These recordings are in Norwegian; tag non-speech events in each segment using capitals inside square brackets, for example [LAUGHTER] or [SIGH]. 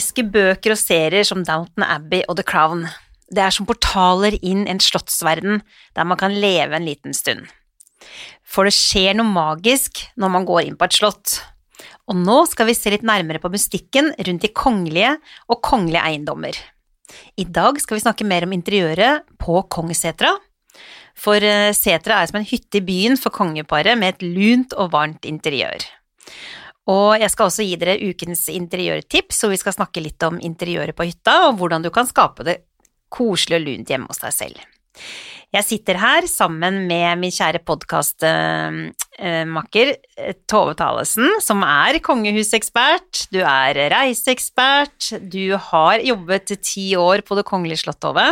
elsker bøker og serier som Downton Abbey og The Crown. Det er som portaler inn en slottsverden der man kan leve en liten stund. For det skjer noe magisk når man går inn på et slott. Og nå skal vi se litt nærmere på mystikken rundt de kongelige og kongelige eiendommer. I dag skal vi snakke mer om interiøret på Kongssetra. For eh, setra er som en hytte i byen for kongeparet med et lunt og varmt interiør. Og jeg skal også gi dere ukens interiørtips, og vi skal snakke litt om interiøret på hytta, og hvordan du kan skape det koselig og lunt hjemme hos deg selv. Jeg sitter her sammen med min kjære podkastmakker Tove Thalesen, som er kongehusekspert, du er reiseekspert, du har jobbet ti år på Det kongelige slott, Tove.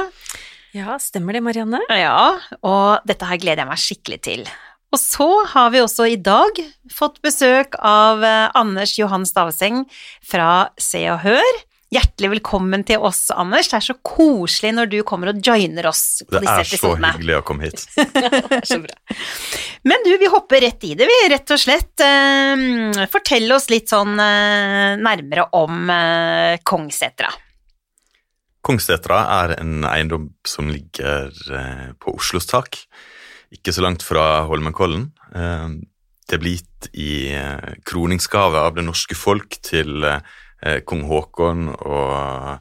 Ja, stemmer det, Marianne? Ja, og dette her gleder jeg meg skikkelig til. Og så har vi også i dag fått besøk av eh, Anders Johan Stavseng fra Se og Hør. Hjertelig velkommen til oss, Anders. Det er så koselig når du kommer og joiner oss på Det disse er så episodene. hyggelig å komme hit. [LAUGHS] så bra. Men du, vi hopper rett i det, vi, rett og slett. Eh, fortell oss litt sånn eh, nærmere om Kongsetra. Kongssetra. Kongssetra er en eiendom som ligger eh, på Oslos tak, ikke så langt fra Holmenkollen. Eh, Det ble gitt i eh, kroningsgave av det norske folk til eh, kong Haakon og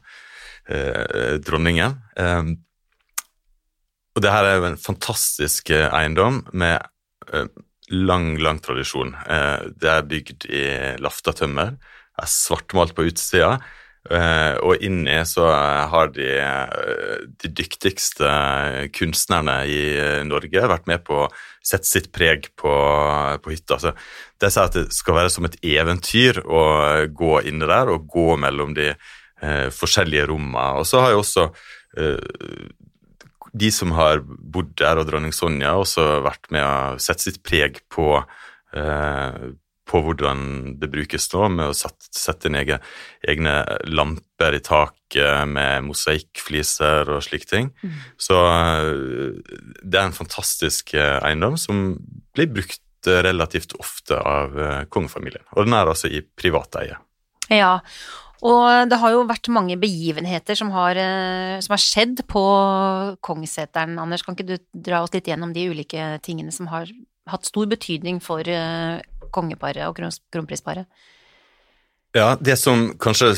dronningen. Og det her er jo en fantastisk eiendom med lang, lang tradisjon. Det er bygd i laftatømmer, er svartmalt på utsida. Eh, og inni så har de, eh, de dyktigste kunstnerne i eh, Norge vært med på å sette sitt preg på, på hytta. Så sier at det skal være som et eventyr å gå inni der og gå mellom de eh, forskjellige rommene. Og så har jo også eh, de som har bodd der, og dronning Sonja, også vært med å sette sitt preg på eh, på hvordan det brukes nå, med å sette, sette inn egne, egne lamper i taket med mosaikkfliser og slike ting. Så eh, det er en fantastisk eh, eiendom som blir brukt eh, relativt ofte av kongefamilien. Og den er altså i privat eie. Ja, og det har jo vært mange begivenheter som har, som har skjedd på Kongsseteren. Anders, kan ikke du dra oss litt gjennom de ulike tingene som har hatt stor betydning for kongeparet og kronprinsparet? Ja, det som kanskje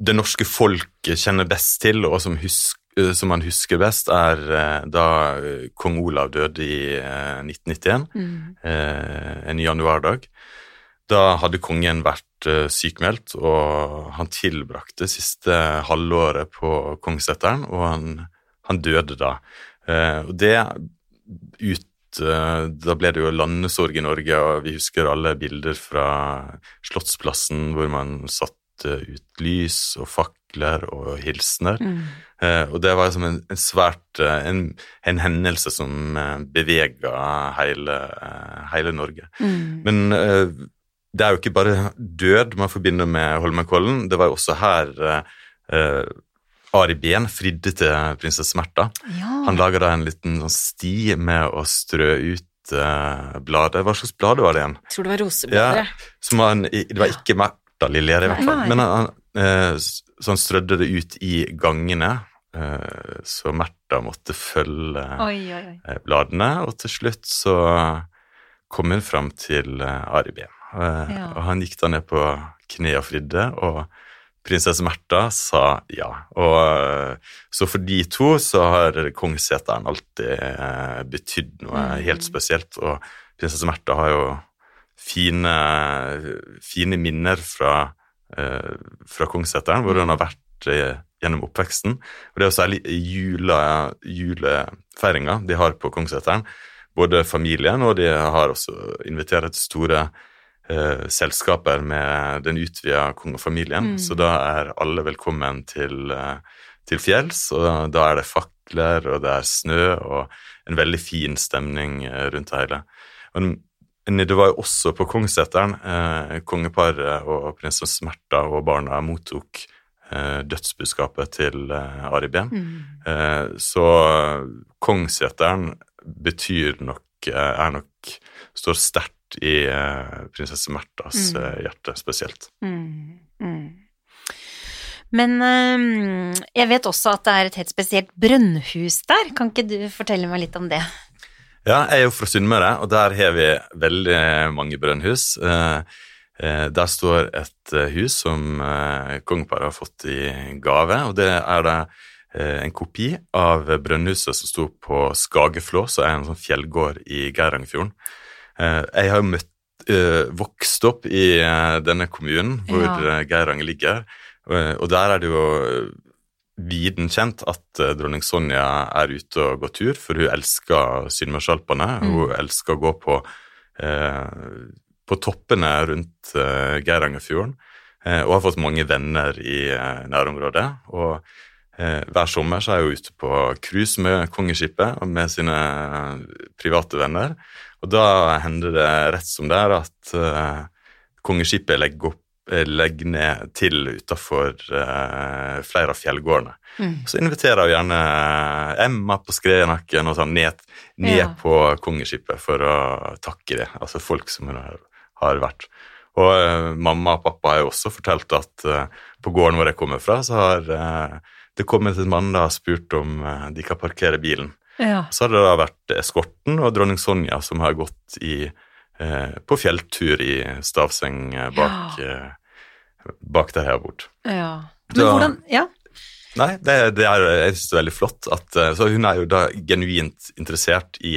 det norske folket kjenner best til, og som, husk, eh, som man husker best, er eh, da eh, kong Olav døde i eh, 1991, mm. en januardag. Da hadde kongen vært sykmeldt, og han tilbrakte siste halvåret på Kongsseteren, og han, han døde da. Og det ut da ble det jo landesorg i Norge, og vi husker alle bilder fra Slottsplassen hvor man satte ut lys og fakler og hilsener. Eh, og det var som en, en svært eh, en, en hendelse som eh, bevega hele, eh, hele Norge. Men eh, det er jo ikke bare død man forbinder med Holmenkollen. Det var jo også her eh, eh, Ari Behn fridde til prinsesse Märtha. Ja. Han laga da en liten sånn sti med å strø ut bladet. blader. Hva slags blad var det igjen? Jeg tror det var roseblader. Ja, som han, det var ikke Märtha-liljer, i hvert fall. Men han, han, eh, så han strødde det ut i gangene, eh, så Märtha måtte følge Oi, oi, oi. eh, bladene, og til slutt så kom hun fram til eh, Ari Behn. Eh, Ja. Og han gikk da ned på kne og fridde, og prinsesse Märtha sa ja. Og eh, så for de to så har kongsseteren alltid eh, betydd noe Mm. helt spesielt, og prinsesse Märtha har jo fine, fine minner fra, eh, fra kongsseteren, hvor hun har vært gjennom oppveksten. Og det er jo særlig jule, julefeiringa de har på kongsseteren. Både familien, og de har også invitert store eh, selskaper med den utvida kongefamilien. Så da er alle velkommen til, eh, til fjells, og da er det fakler, og det er snø, og en veldig fin stemning eh, rundt det hele. Men, det var jo også på Kongsseteren eh, kongeparet og prinsesse Märtha og barna mottok eh, dødsbudskapet til eh, Ari Behn. Eh, så Kongsseteren betyr nok eh, er nok står sterkt i eh, prinsesse Märthas Mm. eh, hjerte spesielt. Mm, mm. Men øhm, jeg vet også at det er et helt spesielt brønnhus der. Kan ikke du fortelle meg litt om det? Ja, jeg er jo fra Sunnmøre, og der har vi veldig mange brønnhus. Eh, der står et hus som kongeparet har fått i gave, og det er det en kopi av brønnhuset som sto på Skageflå, som er en sånn fjellgård i Geirangerfjorden. Eh, jeg har jo møtt, eh, vokst opp i eh, denne kommunen hvor Ja. Geiranger ligger, og, der er det jo viden kjent at dronning Sonja er ute og går tur, for hun elsker Sunnmørsalpene. Mm. Hun elsker å gå på, på toppene rundt Geirangerfjorden, og har fått mange venner i nærområdet. Og eh, hver sommer så er hun ute på cruise med kongeskipet og med sine private venner. Og da hender det rett som det er at uh, kongeskipet legger, opp, eh, legger ned til utafor uh, flere av fjellgårdene. Mm. Så inviterer hun gjerne Emma på Skrenakken og sånn ned, ned Ja. på kongeskipet for å takke det, altså folk som hun har, har vært. Og uh, mamma og pappa har jo også fortalt at uh, på gården hvor jeg kommer fra, så har uh, det kommet en mann da og spurt om eh, de kan parkere bilen. Ja. Så har det da vært eskorten og dronning Sonja som har gått i, eh, på fjelltur i stavseng bak, bak, eh, bak der jeg har bodd. ja. Men Da- hvordan Ja. Nei, det, det er, jeg synes det er veldig flott. At, eh, så hun er jo da genuint interessert i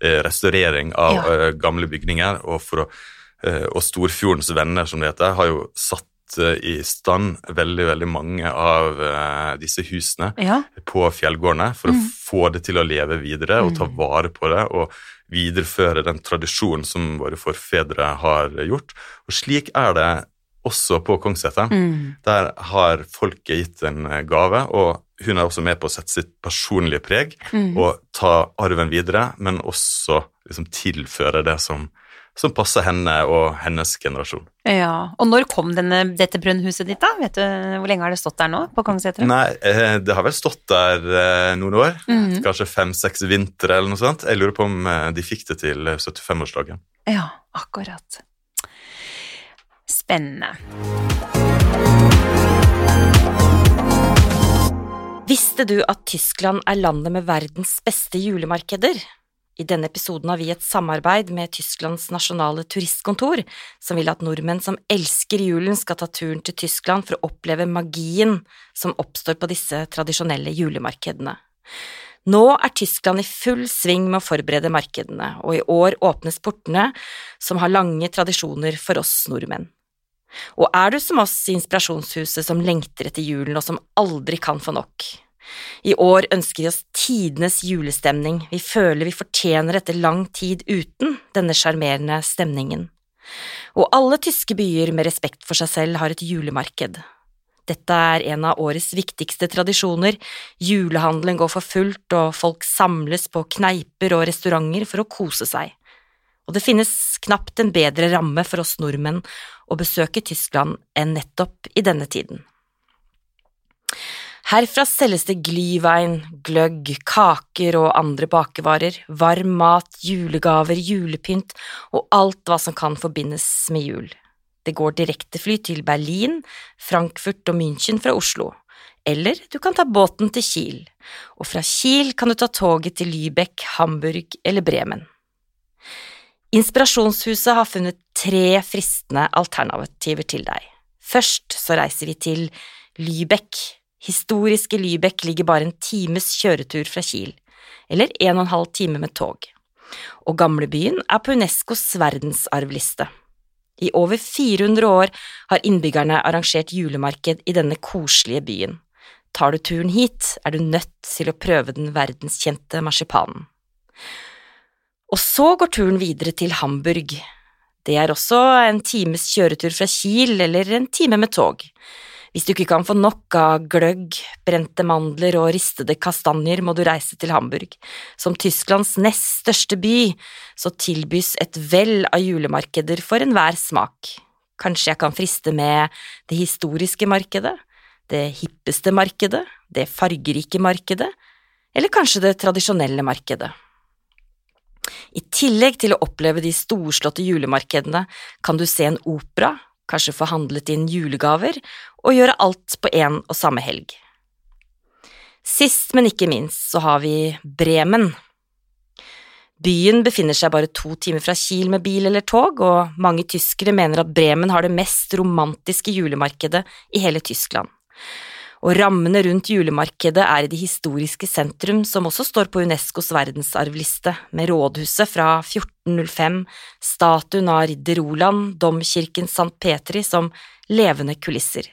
eh, restaurering av Ja. eh, gamle bygninger, og, for å, eh, og Storfjordens venner, som det heter, har jo satt eh, i stand veldig, veldig mange av eh, disse husene ja. på fjellgårdene for å få det til å leve videre og ta vare på det og videreføre den tradisjonen som våre forfedre har gjort. Og slik er det også på Kongsseter. Mm. Der har folket gitt en eh, gave, og hun er også med på å sette sitt personlige preg Mm. og ta arven videre, men også liksom tilføre det som, som passer henne og hennes generasjon. ja. Og når kom denne, dette brønnhuset ditt, da? Vet du, Hvor lenge har det stått der nå, på Kongsseter? Nei, eh, det har vel stått der eh, noen år. Mhm. Kanskje fem-seks vintre eller noe sånt. Jeg lurer på om eh, de fikk det til eh, 75-årsdagen. Ja, akkurat. Spennende. Visste du at Tyskland er landet med verdens beste julemarkeder? I denne episoden har vi et samarbeid med Tysklands nasjonale turistkontor, som vil at nordmenn som elsker julen skal ta turen til Tyskland for å oppleve magien som oppstår på disse tradisjonelle julemarkedene. Nå er Tyskland i full sving med å forberede markedene, og i år åpnes portene, som har lange tradisjoner for oss nordmenn. Og er du som oss i Inspirasjonshuset som lengter etter julen og som aldri kan få nok? I år ønsker vi oss tidenes julestemning, vi føler vi fortjener etter lang tid uten denne sjarmerende stemningen. Og alle tyske byer med respekt for seg selv har et julemarked. Dette er en av årets viktigste tradisjoner, julehandelen går for fullt og folk samles på kneiper og restauranter for å kose seg. Og det finnes knapt en bedre ramme for oss nordmenn å besøke Tyskland enn nettopp i denne tiden. Herfra selges det glyvein, gløgg, kaker og andre bakevarer, varm mat, julegaver, julepynt og alt hva som kan forbindes med jul. Det går direktefly til Berlin, Frankfurt og München fra Oslo, eller du kan ta båten til Kiel, og fra Kiel kan du ta toget til Lübeck, Hamburg eller Bremen. Inspirasjonshuset har funnet tre fristende alternativer til deg. Først så reiser vi til Lübeck. Historiske Lybekk ligger bare en times kjøretur fra Kiel, eller en og en halv time med tog. Og gamlebyen er på Unescos verdensarvliste. I over 400 år har innbyggerne arrangert julemarked i denne koselige byen. Tar du turen hit, er du nødt til å prøve den verdenskjente marsipanen. Og så går turen videre til Hamburg. Det er også en times kjøretur fra Kiel eller en time med tog. Hvis du ikke kan få nok av gløgg, brente mandler og ristede kastanjer, må du reise til Hamburg. Som Tysklands nest største by, så tilbys et vell av julemarkeder for enhver smak. Kanskje jeg kan friste med det historiske markedet, det hippeste markedet, det fargerike markedet, eller kanskje det tradisjonelle markedet. I tillegg til å oppleve de storslåtte julemarkedene kan du se en opera, kanskje få handlet inn julegaver og gjøre alt på én og samme helg. Sist, men ikke minst, så har vi Bremen. Byen befinner seg bare to timer fra Kiel med bil eller tog, og mange tyskere mener at Bremen har det mest romantiske julemarkedet i hele Tyskland. Og rammene rundt julemarkedet er i det historiske sentrum, som også står på Unescos verdensarvliste, med rådhuset fra 1405, statuen av ridder Roland, domkirken St. Petri som levende kulisser.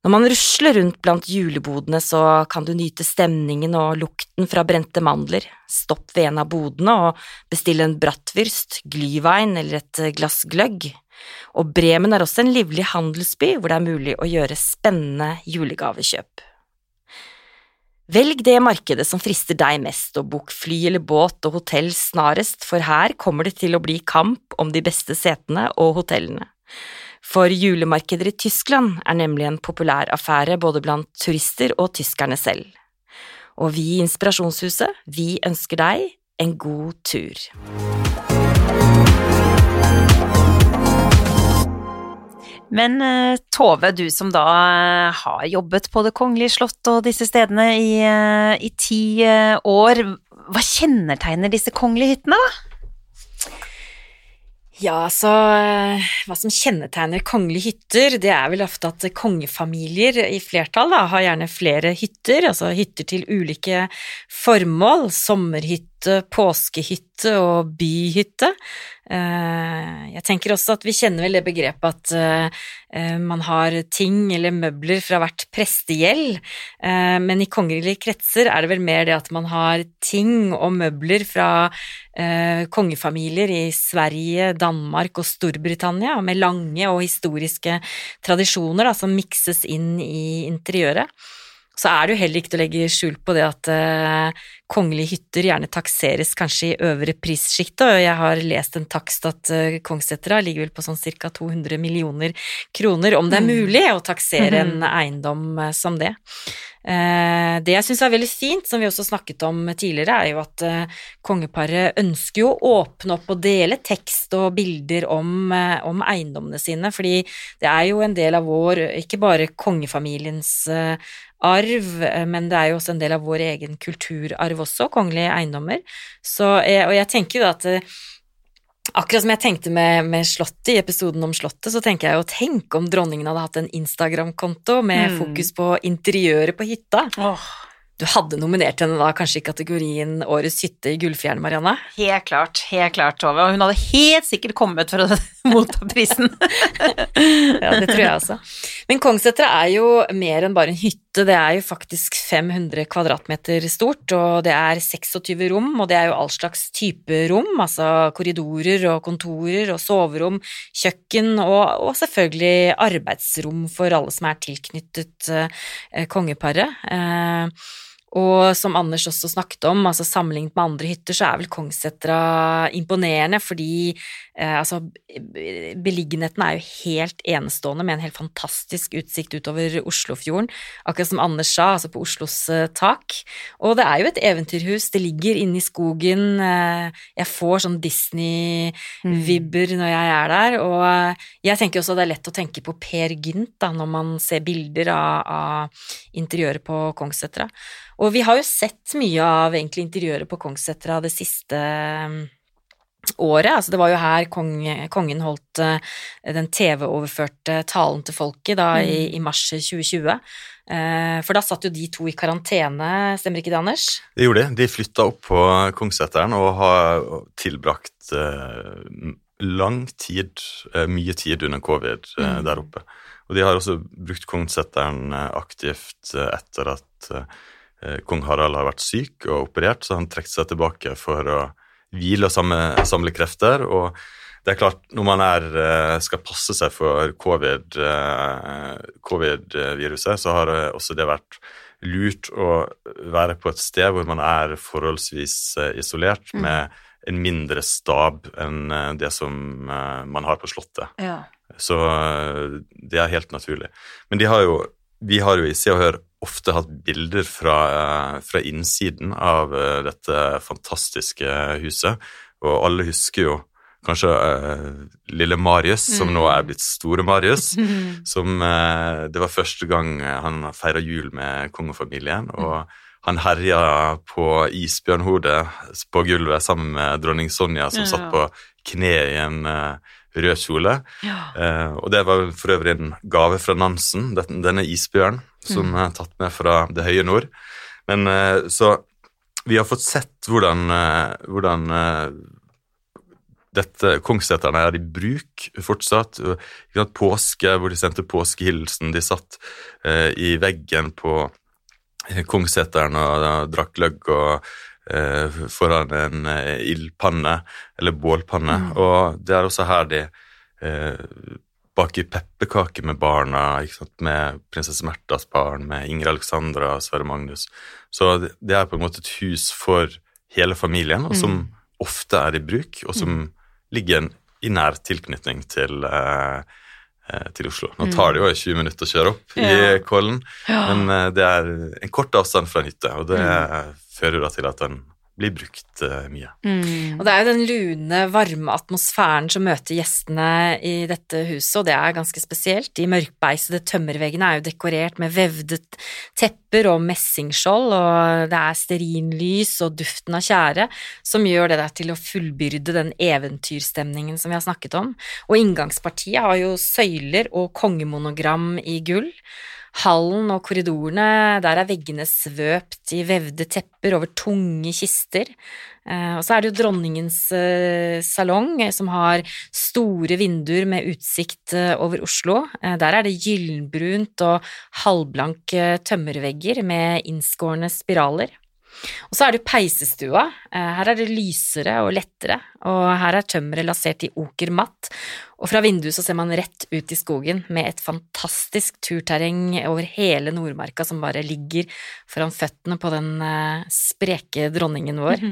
Når man rusler rundt blant julebodene, så kan du nyte stemningen og lukten fra brente mandler, stopp ved en av bodene og bestille en bratwurst, glyvein eller et glass gløgg. Og Bremen er også en livlig handelsby hvor det er mulig å gjøre spennende julegavekjøp. Velg det markedet som frister deg mest, og bok fly eller båt og hotell snarest, for her kommer det til å bli kamp om de beste setene og hotellene. For julemarkeder i Tyskland er nemlig en populær affære både blant turister og tyskerne selv. Og vi i Inspirasjonshuset, vi ønsker deg en god tur. Men eh, Tove, du som da eh, har jobbet på Det kongelige slott og disse stedene i, eh, i ti år, hva kjennetegner disse kongelige hyttene, da? Ja, så hva som kjennetegner kongelige hytter, det er vel ofte at kongefamilier i flertall da, har gjerne flere hytter, altså hytter til ulike formål, sommerhytte, påskehytte og byhytte. Eh, jeg tenker også at vi kjenner vel det begrepet at eh, man har ting eller møbler fra hvert prestegjeld, eh, men i kongelige kretser er det vel mer det at man har ting og møbler fra kongefamilier i Sverige, Danmark og Storbritannia, med lange og historiske tradisjoner da, som mikses inn i interiøret. Så er det jo heller ikke til å legge skjul på det at uh, kongelige hytter gjerne takseres kanskje i øvre prissjikt, og jeg har lest en takst at uh, Kongssetra ligger vel på sånn ca. 200 millioner kroner, om det er mm. mulig å taksere en [LAUGHS] eiendom uh, som det. Uh, det jeg syns er veldig fint, som vi også snakket om tidligere, er jo at uh, kongeparet ønsker jo å åpne opp og dele tekst og bilder om, uh, om, eiendommene sine, fordi det er jo en del av vår, ikke bare kongefamiliens arv, eh, men det er jo også en del av vår egen kulturarv også, kongelige eiendommer. Så, eh, og jeg tenker jo at eh, Akkurat som jeg tenkte med, med, Slottet, i episoden om Slottet, så tenker jeg jo tenk om dronningen hadde hatt en Instagram-konto med mm. fokus på interiøret på hytta. Oh. Du hadde nominert henne da kanskje i kategorien Årets hytte i Gullfjern, Marianne? Helt klart, helt klart, Tove. Og hun hadde helt sikkert kommet for å [LAUGHS] motta prisen. [LAUGHS] ja, det tror jeg også. Men Kongssetra er jo mer enn bare en hytte, det er jo faktisk 500 kvadratmeter stort, og det er 26 rom, og det er jo all slags type rom, altså korridorer og kontorer og soverom, kjøkken og, og selvfølgelig arbeidsrom for alle som er tilknyttet eh, kongeparet. Og som Anders også snakket om, altså sammenlignet med andre hytter, så er vel Kongssetra imponerende fordi eh, altså beliggenheten er jo helt enestående med en helt fantastisk utsikt utover Oslofjorden, akkurat som Anders sa, altså på Oslos eh, tak. Og det er jo et eventyrhus, det ligger inne i skogen, eh, jeg får sånn Disney-vibber når jeg er der, og eh, jeg tenker også det er lett å tenke på Per Gynt da, når man ser bilder av, av interiøret på Kongssetra. Og vi har jo sett mye av egentlig interiøret på Kongssetra det siste um, året. Altså, det var jo her konge, kongen holdt uh, den TV-overførte talen til folket da, mm. i, i, mars 2020. Uh, for da satt jo de to i karantene, stemmer ikke det, Anders? Det gjorde de. De flytta opp på Kongsseteren og har tilbrakt uh, lang tid, mye tid under covid mm. der oppe. Og de har også brukt Kongsseteren aktivt etter at Eh, kong Harald har vært syk og operert, så han trekte seg tilbake for å hvile og samle, samle krefter. og det er klart, når man er, eh, skal passe seg for eh, covid-viruset, covid så har også det vært lurt å være på et sted hvor man er forholdsvis isolert, mm. med en mindre stab enn det som man har på Slottet. Ja. Så det er helt naturlig. Men de har jo, vi har jo i Se og Hør ofte hatt bilder fra, eh, fra innsiden av eh, dette fantastiske huset, og alle husker jo kanskje uh, lille Marius, som nå er blitt store Marius. [LAUGHS] Som uh, Det var første gang han feira jul med kongefamilien. og han herja på isbjørnhodet på gulvet sammen med dronning Sonja, som Ja. satt på kne i en uh, rød kjole. Ja. Eh, og det var for øvrig en gave fra Nansen, denne isbjørnen, som er tatt med fra det høye nord. Men eh, så vi har fått sett hvordan, eh, hvordan eh, dette Kongsseterne er i bruk fortsatt. Påske, hvor de sendte påskehilsen. De satt eh, i veggen på eh, Kongsseteren og og drakk løgg og eh, foran en eh, ildpanne, eller bålpanne. Og det er også her de eh, baker pepperkaker med barna, med prinsesse Märthas barn, med Ingrid Alexandra og Sverre Magnus. Så det, det er på en måte et hus for hele familien, og som ofte er i bruk, og som ligger en, i nær tilknytning til eh, eh, til Oslo. Nå tar det jo 20 minutter å kjøre opp Ja. i Kollen, Ja. men eh, det er en kort avstand fra en hytte, og det fører da til at den blir brukt eh, mye. Mm. Og det er jo den lune, varme atmosfæren som møter gjestene i dette huset, og det er ganske spesielt. De mørkbeisede tømmerveggene er jo dekorert med vevde tepper og messingskjold, og det er stearinlys og duften av tjære som gjør det der til å fullbyrde den eventyrstemningen som vi har snakket om. Og inngangspartiet har jo søyler og kongemonogram i gull. Hallen og korridorene, der er veggene svøpt i vevde tepper over tunge kister. Eh, og så er det jo dronningens eh, salong, eh, som har store vinduer med utsikt over Oslo. Der er det gyllenbrunt og halvblanke tømmervegger med innskårne spiraler. Og så er det peisestua. Eh, Her er det lysere og lettere, og her er tømmeret lasert i okermatt. Og fra vinduet så ser man rett ut i skogen med et fantastisk turterreng over hele Nordmarka som bare ligger foran føttene på den eh, spreke dronningen vår.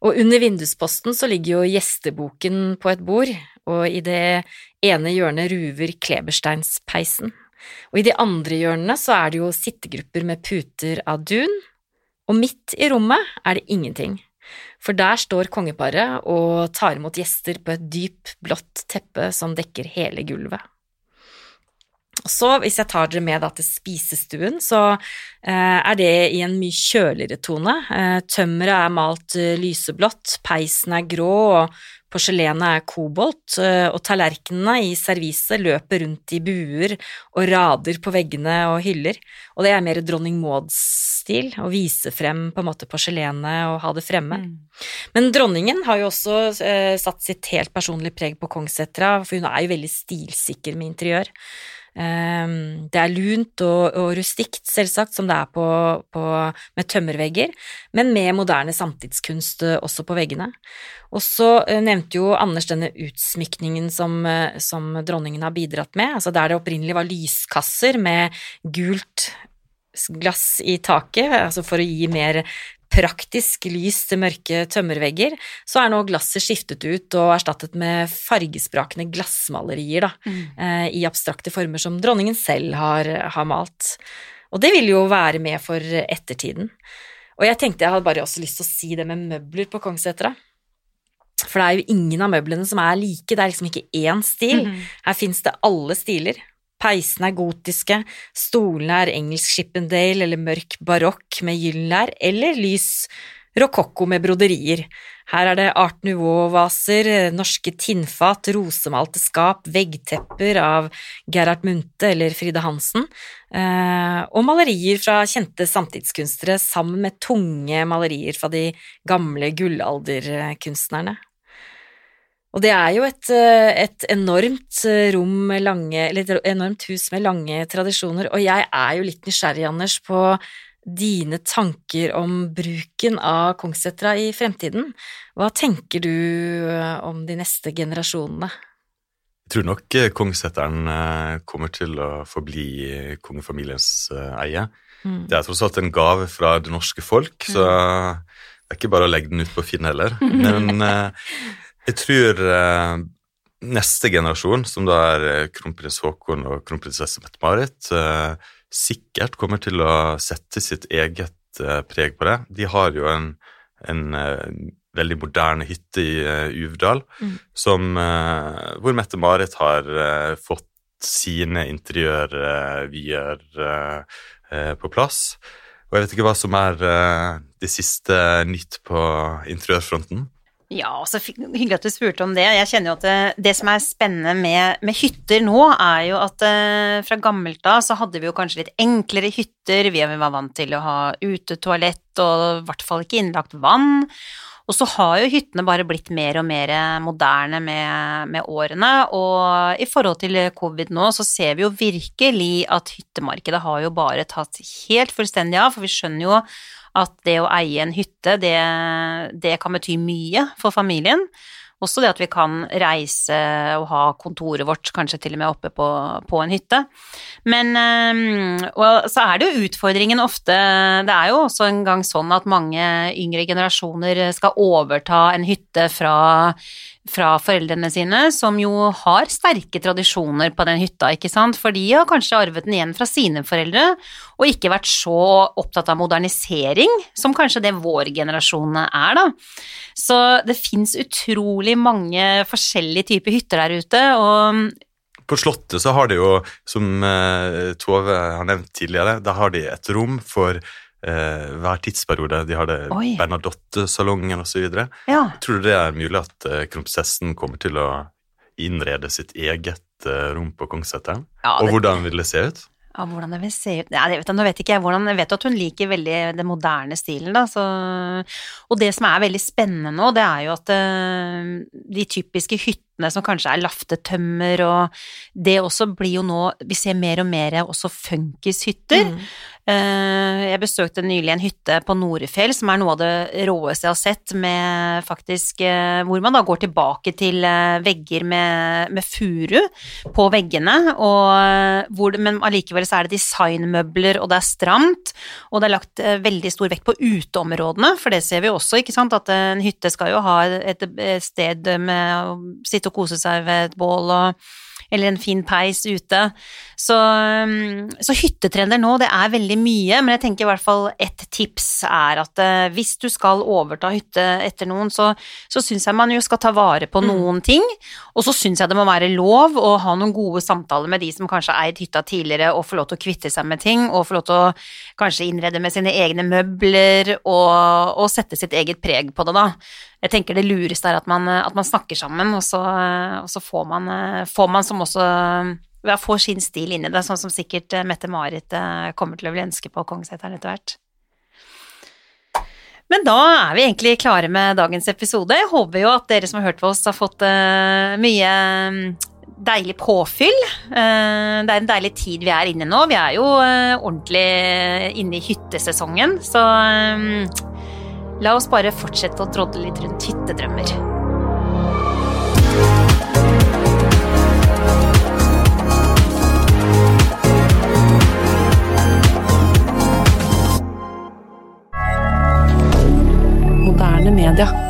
Og under vindusposten så ligger jo gjesteboken på et bord, og i det ene hjørnet ruver klebersteinspeisen. Og i de andre hjørnene så er det jo sittegrupper med puter av dun, og midt i rommet er det ingenting. For der står kongeparet og tar imot gjester på et dyp, blått teppe som dekker hele gulvet. Så, hvis jeg tar dere med da til spisestuen, så eh, er det i en mye kjøligere tone. Eh, tømmeret er malt eh, lyseblått, peisen er grå, og porselenet er kobolt, eh, og tallerkenene i serviset løper rundt i buer og rader på veggene og hyller. Og det er mer dronning Mauds-stil, å vise frem på en måte porselenet og ha det fremme. Men dronningen har jo også eh, satt sitt helt personlige preg på Kongssetra, for hun er jo veldig stilsikker med interiør. Ehm, det er lunt og, og rustikt, selvsagt, som det er på, på, med tømmervegger, men med moderne samtidskunst eh, også på veggene. Og så eh, nevnte jo Anders denne utsmykningen som, eh, som dronningen har bidratt med, altså der det opprinnelig var lyskasser med gult glass i taket, altså for å gi mer praktisk lys til mørke tømmervegger, så er nå glasset skiftet ut og erstattet med fargesprakende glassmalerier da, eh, i abstrakte former som dronningen selv har, har malt. Og det vil jo være med for ettertiden. Og jeg tenkte jeg hadde bare også lyst til å si det med møbler på Kongssetra. For det er jo ingen av møblene som er like, det er liksom ikke én stil. Her fins det alle stiler. Peisene er gotiske, stolene er engelsk Chippendale eller mørk barokk med gyllær eller lys rokokko med broderier. Her er det art nouveau-vaser, norske tinnfat, rosemalte skap, veggtepper av Gerhard Munthe eller Fride Hansen, eh, og malerier fra kjente samtidskunstnere sammen med tunge malerier fra de gamle gullalderkunstnerne. Og det er jo et, eh, et enormt eh, rom med lange, eller et enormt hus med lange tradisjoner, og jeg er jo litt nysgjerrig, Anders, på dine tanker om bruken av Kongssetra i fremtiden. Hva tenker du eh, om de neste generasjonene? Jeg tror nok Kongsseteren kommer til å forbli kongefamiliens eie. Mm. Det er tross alt en gave fra det norske folk, så det er ikke bare å legge den ut på Finn heller. [LAUGHS] Men jeg tror eh, neste generasjon, som da er eh, kronprins Haakon og kronprinsesse Mette-Marit, eh, sikkert kommer til å sette sitt eget eh, preg på det. De har jo en, en eh, veldig moderne hytte i uh, Uvdal, Mm. som, hvor Mette-Marit har fått sine interiørvyer på plass. Og jeg vet ikke hva som er det siste nytt på interiørfronten. Ja, så hyggelig at du spurte om det. Jeg kjenner jo at det, det som er spennende med, med hytter nå, er jo at eh, fra gammelt av så hadde vi jo kanskje litt enklere hytter. Vi var vant til å ha utetoalett og i hvert fall ikke innlagt vann. Og så har jo hyttene bare blitt mer og mer moderne med, med årene, og i forhold til covid nå, så ser vi jo virkelig at hyttemarkedet har jo bare tatt helt fullstendig av, for vi skjønner jo at det å eie en hytte, det, det kan bety mye for familien. Også det at vi kan reise og ha kontoret vårt kanskje til og med oppe på, på en hytte. Men eh, og så er det jo utfordringen ofte Det er jo også en gang sånn at mange yngre generasjoner skal overta en hytte fra, fra foreldrene sine, som jo har sterke tradisjoner på den hytta, ikke sant. For de har kanskje arvet den igjen fra sine foreldre, og ikke vært så opptatt av modernisering som kanskje det vår generasjon er, da. Så det fins utrolig mange forskjellige typer hytter der ute, og På Slottet så har de jo, som eh, Tove har nevnt tidligere, da har de et rom for eh, hver tidsperiode. De har det Bernadotte-salongen osv. ja. Tror du det er mulig at eh, kronprinsessen kommer til å innrede sitt eget eh, rom på Kongsseteren? Ja, Og hvordan vil det se ut? Ja, hvordan det vil se ut ja, det vet jeg, Nå vet ikke jeg hvordan Jeg vet at hun liker veldig den moderne stilen, da, så Og det som er veldig spennende nå, det er jo at eh, de typiske hyttene som kanskje er laftetømmer og Det også blir jo nå Vi ser mer og mer også funkishytter. Mm. Eh, Jeg besøkte nylig en hytte på Norefjell, som er noe av det råeste jeg har sett, med faktisk eh, Hvor man da går tilbake til eh, vegger med, med furu på veggene, og hvor men allikevel så er det designmøbler, og det er stramt, og det er lagt veldig stor vekt på uteområdene, for det ser vi også, ikke sant, at en hytte skal jo ha et sted med å sitte og kose seg ved et bål og eller en fin peis ute. Så, um, så hyttetrender nå, det er veldig mye, men jeg tenker i hvert fall ett tips er at eh, hvis du skal overta hytte etter noen, så, så syns jeg man jo skal ta vare på noen ting, og så syns jeg det må være lov å ha noen gode samtaler med de som kanskje har eid hytta tidligere, og få lov til å kvitte seg med ting, og få lov til å kanskje innrede med sine egne møbler, og, og sette sitt eget preg på det, da. Jeg tenker det lureste er at man, at man snakker sammen, og så, og så får, man, får man som også ja, får sin stil inn i det, sånn som sikkert eh, Mette-Marit eh, kommer til å bli ønske på Kongsseteren etter hvert. Men da er vi egentlig klare med dagens episode. Jeg håper jo at dere som har hørt på oss, har fått eh, mye mm, deilig påfyll. Eh, det er en deilig tid vi er inne nå. Vi er jo eh, ordentlig inne i hyttesesongen, så eh, La oss bare fortsette å drodle litt rundt hyttedrømmer. Moderne media.